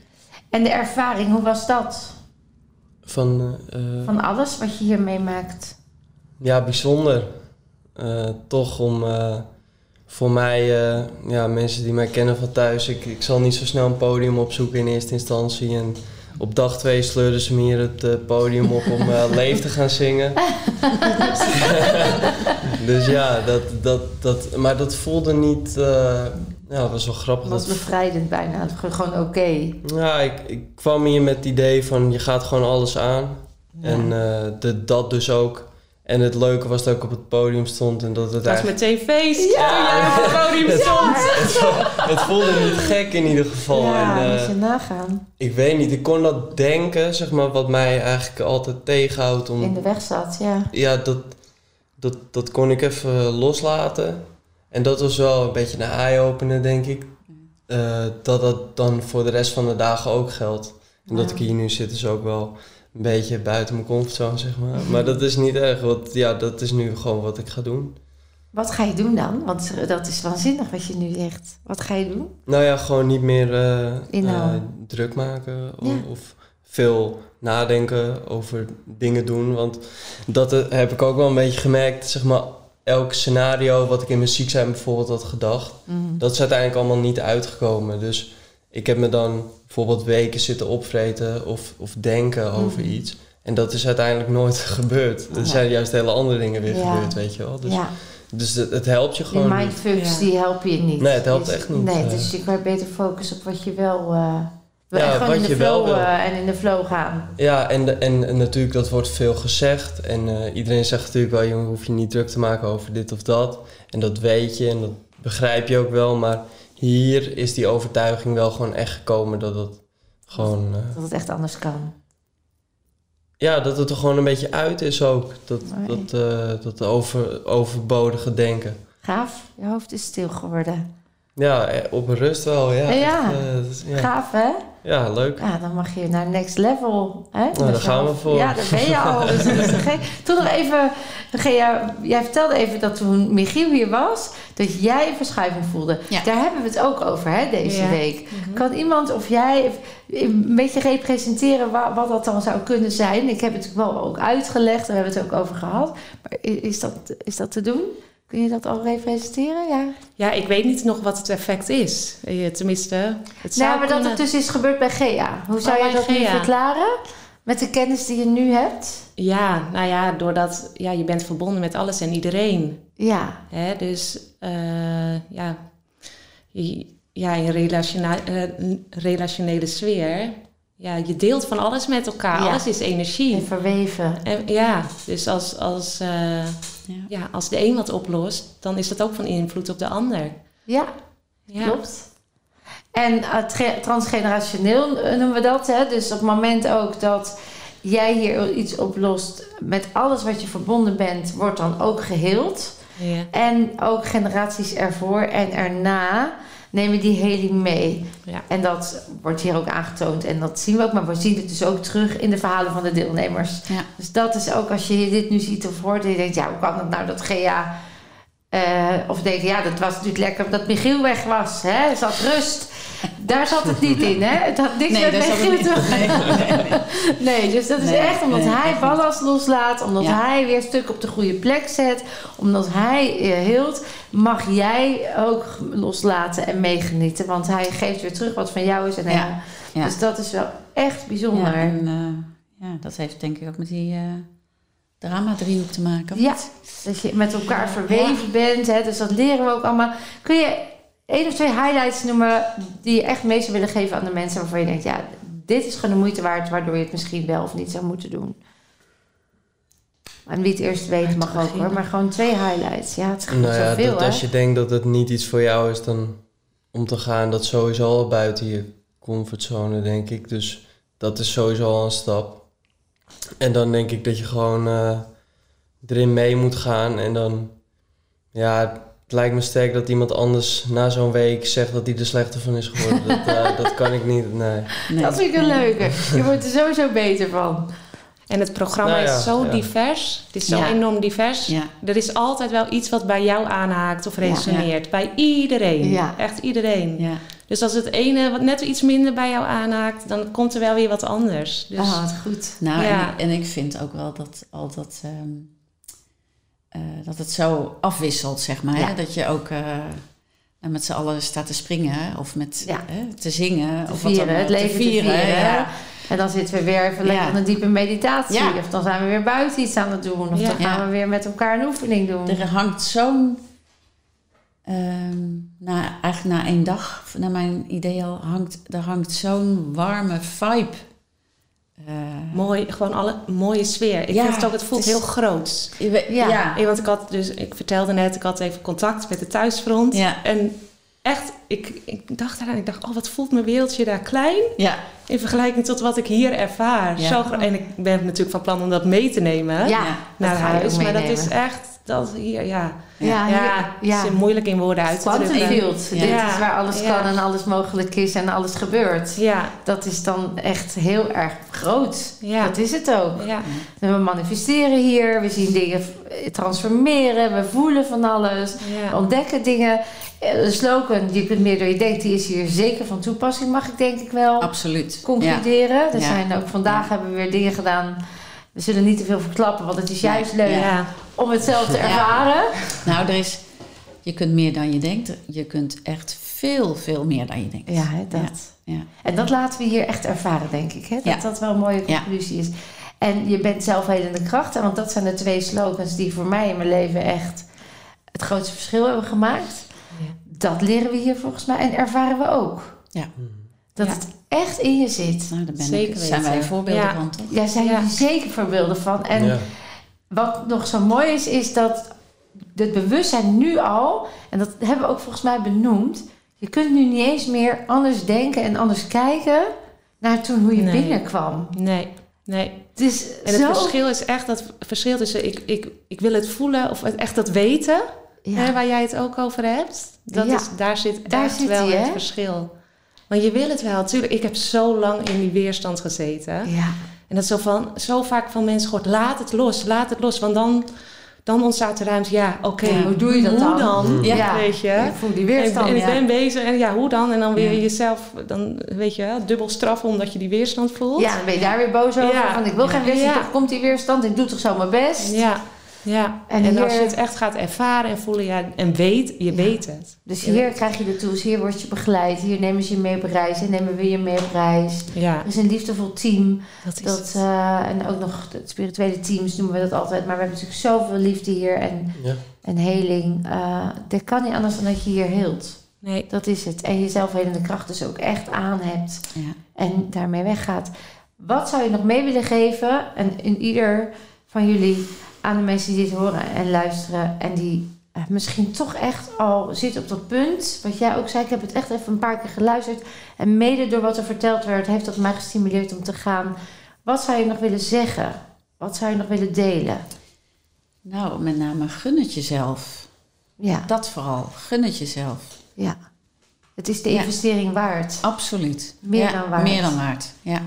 En de ervaring, hoe was dat? Van, eh, eh, Van alles wat je hier meemaakt? ja, bijzonder. Toch om voor mij, ja, mensen die mij kennen van thuis, ik, ik zal niet zo snel een podium opzoeken in eerste instantie. En op dag twee sleurden ze me hier het eh, podium op om eh, Leef te gaan zingen. dus ja, dat, dat, dat, maar dat voelde niet, eh, ja, dat was wel grappig. Dat was bevrijdend bijna. Gewoon oké. ja, ik, ik kwam hier met het idee van je gaat gewoon alles aan. En eh, de, dat dus ook. En het leuke was dat ik op het podium stond en dat het Het was eigenlijk... meteen feest. Ja. toen jij op het podium stond. Het, vo- het voelde niet gek in ieder geval. ja, en, moet eh, je nagaan. ik weet niet, ik kon dat denken, zeg maar, wat mij eigenlijk altijd tegenhoudt om... In de weg zat, ja. Ja, dat, dat, dat kon ik even loslaten. En dat was wel een beetje een eye-opener, denk ik. Eh, dat dat dan voor de rest van de dagen ook geldt. En dat ik hier nu zit is ook wel een beetje buiten mijn comfortzone, zeg maar. Maar dat is niet erg, want ja, dat is nu gewoon wat ik ga doen. Wat ga je doen dan? Want dat is waanzinnig wat je nu zegt. Wat ga je doen? Nou ja, gewoon niet meer eh, eh, druk maken of, Ja. of veel nadenken over dingen doen. Want dat eh, heb ik ook wel een beetje gemerkt, zeg maar, elk scenario wat ik in mijn ziek zijn bijvoorbeeld had gedacht, Mm. dat is uiteindelijk allemaal niet uitgekomen. Dus ik heb me dan bijvoorbeeld weken zitten opvreten of, of denken over Mhm. iets. En dat is uiteindelijk nooit gebeurd. Er zijn juist hele andere dingen weer Ja. gebeurd, weet je wel. Dus, ja, dus het, het helpt je die gewoon. niet. mindfucks Ja. die helpen je niet. Nee, het helpt Dus- echt niet, Nee, eh. dus je kan beter focussen op wat je wel... eh wil. Ja, en gewoon in de je wel flow eh, en in de flow gaan. Ja, en, de- en, en natuurlijk, dat wordt veel gezegd. En iedereen zegt natuurlijk wel, jongen, hoef je niet druk te maken over dit of dat. En dat weet je en dat begrijp je ook wel. Maar hier is die overtuiging wel gewoon echt gekomen dat het gewoon... eh, Dat het echt anders kan. ja, dat het er gewoon een beetje uit is ook. Dat, Mooi. dat, eh, dat over, overbodige denken. Gaaf, je hoofd is stil geworden. Ja, eh, op rust wel, ja. Ja. echt, ja. Gaaf, hè? Ja, leuk. Ja, dan mag je naar next level. Hè? Nou, daar Dus gaan we voor. Ja, daar ben je al. Dus dat is. Toen nog even, Gea, jij vertelde even dat toen Michiel hier was, dat jij een verschuiving voelde. Ja. Daar hebben we het ook over, hè, deze Ja. week. Kan iemand of jij een beetje representeren wa- wat dat dan zou kunnen zijn? Ik heb het wel ook uitgelegd, daar hebben we het ook over gehad. Maar is dat, is dat te doen? Kun je dat al representeren? Ja. Ja, ik weet niet nog wat het effect is. Eh, Tenminste, het zou Nou, maar dat het dus is gebeurd bij Gea. Hoe zou Oh, je dat nu verklaren? Met de kennis die je nu hebt? Ja, nou ja, doordat ja, je bent verbonden met alles en iedereen. Ja. Hè? Dus eh, ja, je- ja, in relationa- eh, een relationele sfeer, ja, je deelt van alles met elkaar. Ja. Alles is energie. En verweven. En, ja, dus als, als, Ja. ja, als de een wat oplost, dan is dat ook van invloed op de ander. Ja, Ja. klopt. En eh, tra- transgenerationeel eh, noemen we dat. Hè? Dus op het moment ook dat jij hier iets oplost... met alles wat je verbonden bent, wordt dan ook geheeld. Ja. En ook generaties ervoor en erna nemen die heling mee. Ja. En dat wordt hier ook aangetoond. En dat zien we ook. Maar we zien het dus ook terug in de verhalen van de deelnemers. Ja. Dus dat is ook als je dit nu ziet of hoort... en je denkt, ja, hoe kan het nou dat GA... eh, of denk ja, dat was natuurlijk lekker omdat Michiel weg was. Hè? Er zat rust. Daar zat het niet in, hè? Het had niks Nee, met. Nee, nee, nee. Nee, dus dat is echt omdat hij ballast loslaat, omdat Ja. hij weer stuk op de goede plek zet, omdat hij eh, hield, mag jij ook loslaten en meegenieten, want hij geeft weer terug wat van jou is. En Ja. Dus dat is wel echt bijzonder. Ja, en, eh, ja, dat heeft denk ik ook met die eh drama-driehoek te maken. Ja, dat je met elkaar verweven bent, hè, dus dat leren we ook allemaal. Kun je één of twee highlights noemen die je echt mee zou willen geven aan de mensen waarvan je denkt, ja, dit is gewoon de moeite waard, waardoor je het misschien wel of niet zou moeten doen? En wie het eerst weet mag ook hoor, maar gewoon twee highlights. Ja, het is Nou ja, zoveel dat hè. als je denkt dat het niet iets voor jou is, dan om te gaan, dat sowieso al buiten je comfortzone, denk ik. Dus dat is sowieso al een stap. En dan denk ik dat je gewoon eh, erin mee moet gaan. En dan, ja, het lijkt me sterk dat iemand anders na zo'n week zegt dat hij er slechter van is geworden. dat, eh, dat kan ik niet, nee. Nee. Dat vind ik een leuke. Je wordt er sowieso beter van. En het programma Nou ja, is zo ja. divers. Het is zo Ja. enorm divers. Ja. Er is altijd wel iets wat bij jou aanhaakt of Ja. resoneert. Bij iedereen. Ja. Echt iedereen. Ja. Dus als het ene wat net iets minder bij jou aanhaakt, dan komt er wel weer wat anders. Dus Ah, wat goed. Nou, Ja. en, ik, en ik vind ook wel dat al dat... ehm, eh, dat het zo afwisselt, zeg maar. Ja. Hè? Dat je ook eh, met z'n allen staat te springen of met Ja. te zingen. Te of wat dan vieren, het leven te vieren. ja. En dan zitten we weer even lekker Ja. in een diepe meditatie. Ja. Of dan zijn we weer buiten iets aan het doen. Of Ja. dan gaan we weer met elkaar een oefening doen. Er hangt zo'n... ehm, na, eigenlijk na één dag, naar mijn idee al, hangt, er hangt zo'n warme vibe. Eh, Mooi, gewoon alle mooie sfeer. Ik Ja, vind het ook, het voelt het is- heel weet- Ja. want ik had dus, ik vertelde net, ik had even contact met de thuisfront. Ja. En echt, ik, ik dacht eraan, ik dacht, oh, wat voelt mijn wereldje daar klein ja. in vergelijking tot wat ik hier ervaar. Ja. Zo, en ik ben natuurlijk van plan om dat mee te nemen naar huis. Maar dat is echt, dat hier, ja, Ja, ja, hier- ja. het is moeilijk in woorden uit te drukken. field. Ja. Dit Ja. is waar alles Ja. kan en alles mogelijk is en alles gebeurt. Ja, Dat is dan echt heel erg groot. Ja. Dat is het ook. ja, En we manifesteren hier, we zien dingen transformeren, we voelen van alles, we ontdekken dingen. Eh, De slogan, je kunt meer door je denkt, die is hier zeker van toepassing, mag ik denk ik wel Absoluut. Ja. concluderen. Er zijn ook vandaag hebben we weer dingen gedaan. We zullen niet te veel verklappen, want het is juist leuk ja. om het zelf te Ja. ervaren. Nou, er is, je kunt meer dan je denkt. Je kunt echt veel, veel meer dan je denkt. Ja, hè, dat. Ja. En dat laten we hier echt ervaren, denk ik. Hè? Dat Ja. dat wel een mooie Ja. conclusie is. En je bent zelfhelende krachten, want dat zijn de twee slogans die voor mij in mijn leven echt het grootste verschil hebben gemaakt. Ja. Dat leren we hier volgens mij en ervaren we ook. Dat Ja. het echt in je zit. Nou, daar ben Zeker ik, zijn wij weten. voorbeelden Ja. van, toch? Daar zijn Ja. jullie zeker voorbeelden van. En ja. wat nog zo mooi is, is dat het bewustzijn nu al, en dat hebben we ook volgens mij benoemd, je kunt nu niet eens meer anders denken en anders kijken naar toen hoe je Nee. binnenkwam. Nee, nee. Het is En het zo... verschil is echt dat verschil tussen ik, ik, ik wil het voelen of echt dat weten, hè, Ja. waar jij het ook over hebt. Dat Ja. is, daar zit Daar echt zit wel die, het hè? verschil. Want je wil het wel, natuurlijk. Ik heb zo lang in die weerstand gezeten. ja. En dat is zo, van, zo vaak van mensen gehoord, laat het los, laat het los. Want dan, dan ontstaat de ruimte, ja, oké, Ja, hoe doe je dat hoe dan? dan? Ja. Ja. Weet je? Ik voel die En, weerstand. en ik ja. ben bezig en ja, hoe dan? En dan weer Ja. jezelf, dan weet je, dubbel straffen omdat je die weerstand voelt. Ja, dan ben je daar weer boos over. Ja. Van ik wil geen weerstand, Ja. toch komt die weerstand. Ik doe toch zo mijn best. Ja, ja. En En, als je het echt gaat ervaren en voelen ja, en weet, je weet het. Dus hier krijg je de tools, hier word je begeleid. Hier nemen ze je mee op reis en nemen we je mee op reis. Ja, Er is een liefdevol team. dat is Dat, het. eh, en ook nog het spirituele teams noemen we dat altijd. Maar we hebben natuurlijk zoveel liefde hier en, Ja. en heling. Eh dat kan niet anders dan dat je hier heelt. Nee, Dat is het. En je zelfhelende kracht dus ook echt aan hebt. Ja. En daarmee weggaat. Wat zou je nog mee willen geven? En in ieder van jullie aan de mensen die dit horen en luisteren. En die eh, misschien toch echt al zitten op dat punt. Wat jij ook zei, ik heb het echt even een paar keer geluisterd. En mede door wat er verteld werd, heeft dat mij gestimuleerd om te gaan. Wat zou je nog willen zeggen? Wat zou je nog willen delen? Nou, met name gun het jezelf. Ja, Dat vooral. Gun het jezelf. ja. Het is de Ja. investering waard. Absoluut. Meer Ja, dan waard. Meer dan waard. Ja.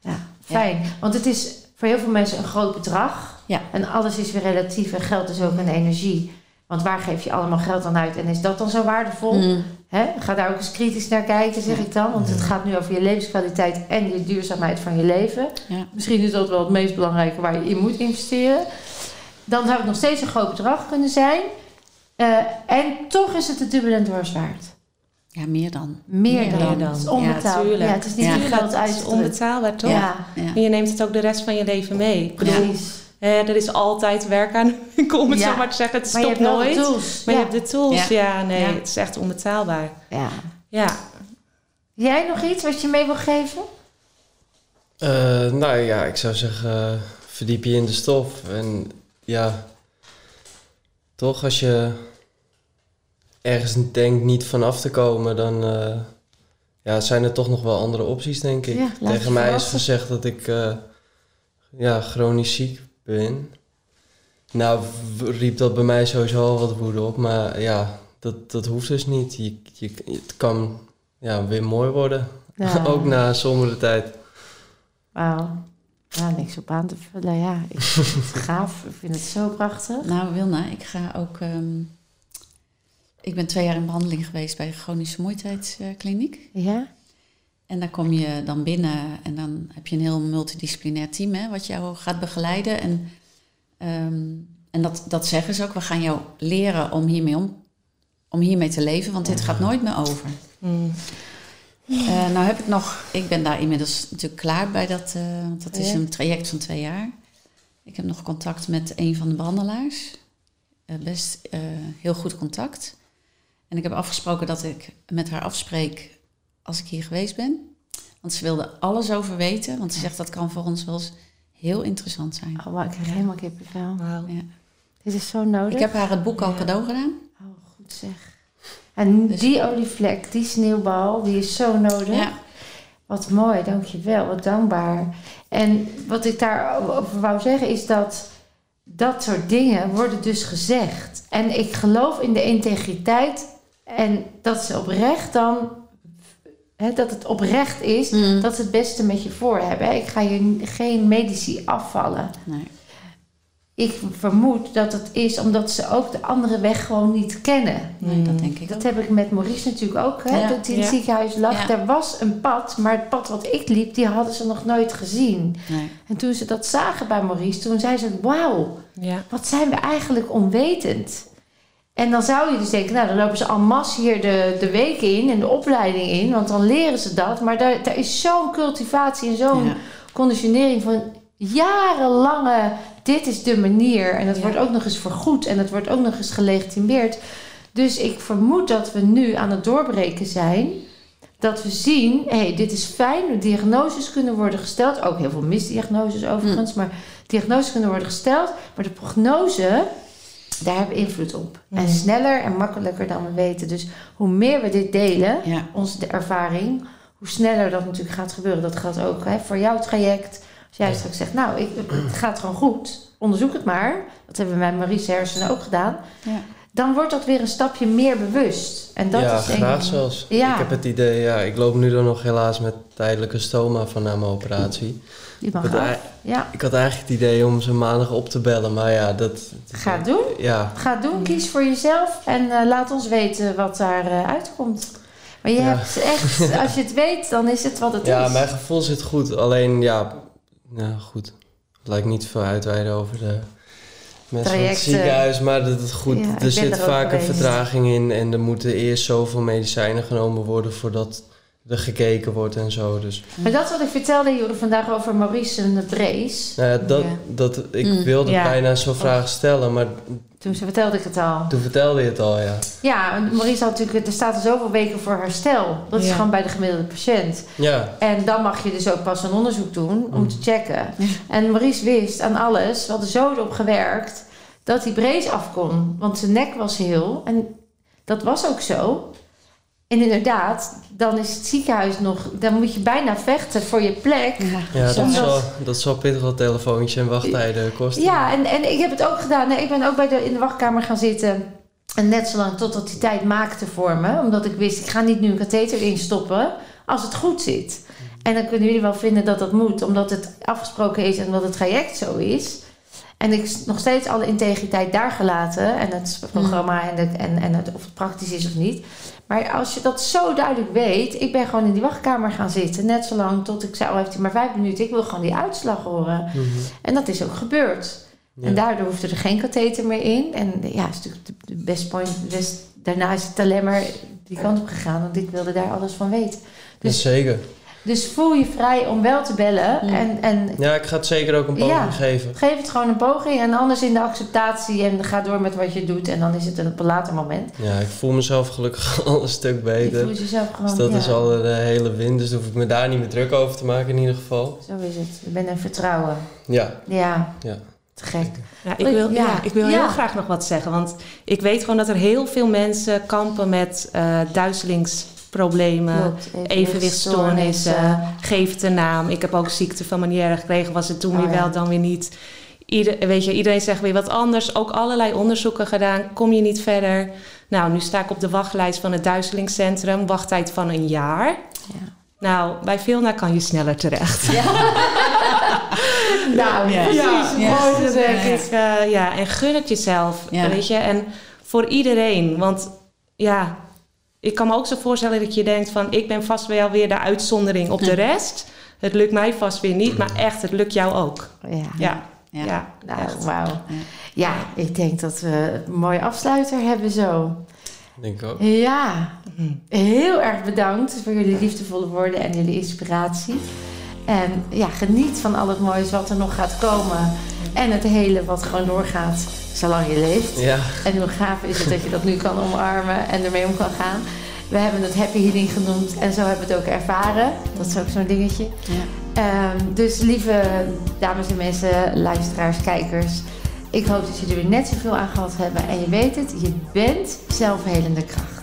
Ja, fijn. Want het is voor heel veel mensen een groot bedrag. Ja. En alles is weer relatief en geld is ook een energie. Want waar geef je allemaal geld aan uit en is dat dan zo waardevol? Mm. Hè? Ga daar ook eens kritisch naar kijken, zeg Ja. ik dan. Want het gaat nu over je levenskwaliteit en je duurzaamheid van je leven. Ja. Misschien is dat wel het meest belangrijke waar je in moet investeren. Dan zou het nog steeds een groot bedrag kunnen zijn. Eh, en toch is het en dwars waard. ja, meer dan. Meer, Meer dan. dan. Het is Ja, onbetaalbaar. Ja, tuurlijk. het is niet Ja. geld het is onbetaalbaar toch? Ja, Ja. En je neemt het ook de rest van je leven mee. Precies. Eh, er is altijd werk aan, ik om het Ja. zo maar te zeggen. Het Maar je stopt de nooit. tools. Maar ja. je hebt de tools. Ja. Ja, nee, Ja. het is echt onbetaalbaar. ja. Ja, Jij nog iets wat je mee wil geven? Eh, nou ja, ik zou zeggen, eh, verdiep je in de stof. En ja, toch als je ergens denkt niet vanaf te komen, dan eh, ja, zijn er toch nog wel andere opties, denk ik. Ja, Tegen mij is gezegd dat ik eh, ja, chronisch ziek ben. Nou, riep dat bij mij sowieso al wat woede op, maar ja, dat, dat hoeft dus niet. Je, je, het kan ja, weer mooi worden, Ja. ook na sombere tijd. Wauw. Ja, niks op aan te vullen. Ja, ik vind het gaaf. Ik vind het zo prachtig. Nou, Wilna, ik ga ook... ehm, ik ben twee jaar in behandeling geweest bij de chronische vermoeidheidskliniek. Ja? En daar kom je dan binnen en dan heb je een heel multidisciplinair team hè, wat jou gaat begeleiden. En, ehm, En dat, dat zeggen ze ook. We gaan jou leren om hiermee, om, om hiermee te leven, want dit gaat nooit meer over. Mm. Eh, nou heb ik nog, ik ben daar inmiddels natuurlijk klaar bij dat, eh, want dat is een traject van twee jaar. Ik heb nog contact met een van de behandelaars. Eh, best heel goed contact. En ik heb afgesproken dat ik met haar afspreek als ik hier geweest ben. Want ze wilde alles over weten, want ze zegt dat kan voor ons wel eens heel interessant zijn. Oh, maar ik krijg helemaal kippenvel. Wauw. Ja. Dit is zo nodig. Ik heb haar het boek al Ja. cadeau gedaan. Oh, goed zeg. En Dus- die olievlek, die sneeuwbal, die is zo nodig. Ja. Wat mooi, dankjewel. Wat dankbaar. En wat ik daarover wou zeggen is dat dat soort dingen worden dus gezegd. En ik geloof in de integriteit en dat ze oprecht dan... Hè, dat het oprecht is, Mm. dat ze het beste met je voor hebben. Ik ga je geen medici afvallen. Nee. Ik vermoed dat het is omdat ze ook de andere weg gewoon niet kennen. nee, dat denk ik Dat ook. heb ik met Maurice natuurlijk ook, hè, Ja. dat hij in het Ja. ziekenhuis lag. Ja. Er was een pad, maar het pad wat ik liep, die hadden ze nog nooit gezien. Nee. En toen ze dat zagen bij Maurice, toen zei ze, wauw, Ja. wat zijn we eigenlijk onwetend. En dan zou je dus denken, nou dan lopen ze en masse hier de, de week in en de opleiding in, want dan leren ze dat. Maar daar, daar is zo'n cultivatie en zo'n Ja. conditionering van jarenlange, dit is de manier. En dat Ja. wordt ook nog eens vergoed en dat wordt ook nog eens gelegitimeerd. Dus ik vermoed dat we nu aan het doorbreken zijn. Dat we zien, hé, hey, dit is fijn, diagnoses kunnen worden gesteld. Ook heel veel misdiagnoses overigens, maar diagnoses kunnen worden gesteld. Maar de prognose, daar hebben we invloed op. En sneller en makkelijker dan we weten. Dus hoe meer we dit delen, Ja. onze de ervaring, hoe sneller dat natuurlijk gaat gebeuren. Dat geldt ook hè, voor jouw traject. Als jij straks zegt, nou, ik, het gaat gewoon goed, onderzoek het maar. Dat hebben we met Marie's hersenen ook gedaan. Ja. Dan wordt dat weer een stapje meer bewust. En dat ja, is graag zelfs. Ja. Ik heb het idee, ja, ik loop nu dan nog helaas met tijdelijke stoma van na mijn operatie. Die mag Ik had, af. Ja, ik had eigenlijk het idee om ze maandag op te bellen, maar ja, dat... ga doen. Ja, Ga doen, kies voor jezelf en eh, laat ons weten wat daar eh, uitkomt. Maar je Ja. hebt echt, als je het weet, dan is het wat het ja is. mijn gevoel zit goed. Alleen, ja, nou goed. Het lijkt niet veel uitweiden over de mensen van het Trajecten. ziekenhuis, maar dat het goed. Ja, er zit er vaak een vertraging in en er moeten eerst zoveel medicijnen genomen worden voordat er gekeken wordt en zo. Dus Maar dat wat ik vertelde jullie vandaag over Maurice en de Brace. nou ja, dat, Ja. dat, ik Mm, wilde ja. bijna zo'n vraag stellen, maar Toen ze vertelde ik het al. toen vertelde je het al, ja. Ja, en Maurice had natuurlijk, er staat er zoveel weken voor herstel. Dat is gewoon bij de gemiddelde patiënt. Ja, En dan mag je dus ook pas een onderzoek doen om Mm. te checken. En Maurice wist aan alles, we hadden zo erop gewerkt, dat hij breed af kon. Want zijn nek was heel. En dat was ook zo. En inderdaad, dan is het ziekenhuis nog... Dan moet je bijna vechten voor je plek. Ja. ja dat, zal, dat zal pittig wat telefoontje en wachttijden kosten. Ja, en, en ik heb het ook gedaan. Nee, ik ben ook bij de, in de wachtkamer gaan zitten. En net zolang totdat die tijd maakte voor me. Omdat ik wist, ik ga niet nu een katheter instoppen als het goed zit. En dan kunnen jullie wel vinden dat dat moet. Omdat het afgesproken is en omdat het traject zo is. En ik nog steeds alle integriteit daar gelaten. En het programma en, de, en, en het, of het praktisch is of niet. Maar als je dat zo duidelijk weet. Ik ben gewoon in die wachtkamer gaan zitten. Net zolang tot ik zei, al heeft hij maar vijf minuten. Ik wil gewoon die uitslag horen. Mhm. En dat is ook gebeurd. Ja. En daardoor hoefde er geen katheter meer in. En ja, is natuurlijk de- best point. Best, daarna is het alleen maar die kant op gegaan. Want ik wilde daar alles van weten. Dus, zeker. Dus voel je vrij om wel te bellen. Ja. En, en Ja, ik ga het zeker ook een poging Ja. geven. geef het gewoon een poging. En anders in de acceptatie. En ga door met wat je doet. En dan is het op een later moment. Ja, ik voel mezelf gelukkig al een stuk Je beter. voelt jezelf gewoon... Dus dat ja, is al een eh, hele win, dus hoef ik me daar niet meer druk over te maken in ieder geval. Zo is het. Ik ben een vertrouwen. Ja, Ja, ja. te gek. Ja, ik wil, Ja. ik wil Ja. heel graag nog wat zeggen. Want ik weet gewoon dat er heel veel mensen kampen met eh Klopt. Evenwichtstoornissen, geef het een naam. Ik heb ook ziekte van Meniere gekregen, was het toen Oh, weer ja. wel, dan weer niet. Ieder, weet je, iedereen zegt weer wat anders. Ook allerlei onderzoeken gedaan, kom je niet verder. Nou, nu sta ik op de wachtlijst van het Duizelingscentrum, wachttijd van een jaar. Ja. Nou, bij Vilna kan je sneller terecht. Nou, Ja. precies. Ja. Mooi denk ik, eh, ja, en gun het jezelf, weet je. En voor iedereen, want ja, ik kan me ook zo voorstellen dat je denkt van... ik ben vast wel weer de uitzondering op de rest. Het lukt mij vast weer niet, maar echt, het lukt jou ook. Ja. Ja, Ja. Ja, Nou, echt. wauw. Ja, ik denk dat we een mooie afsluiter hebben zo. Denk ik ook. Ja, heel erg bedankt voor jullie liefdevolle woorden en jullie inspiratie. En ja, geniet van al het moois wat er nog gaat komen. En het hele wat gewoon doorgaat zolang je leeft. Ja, En hoe gaaf is het dat je dat nu kan omarmen en ermee om kan gaan. We hebben het happy healing genoemd en zo hebben we het ook ervaren. Dat is ook zo'n dingetje. Ja. Ehm, dus lieve dames en mensen, luisteraars, kijkers. Ik hoop dat jullie er weer net zoveel aan gehad hebben. En je weet het, je bent zelfhelende kracht.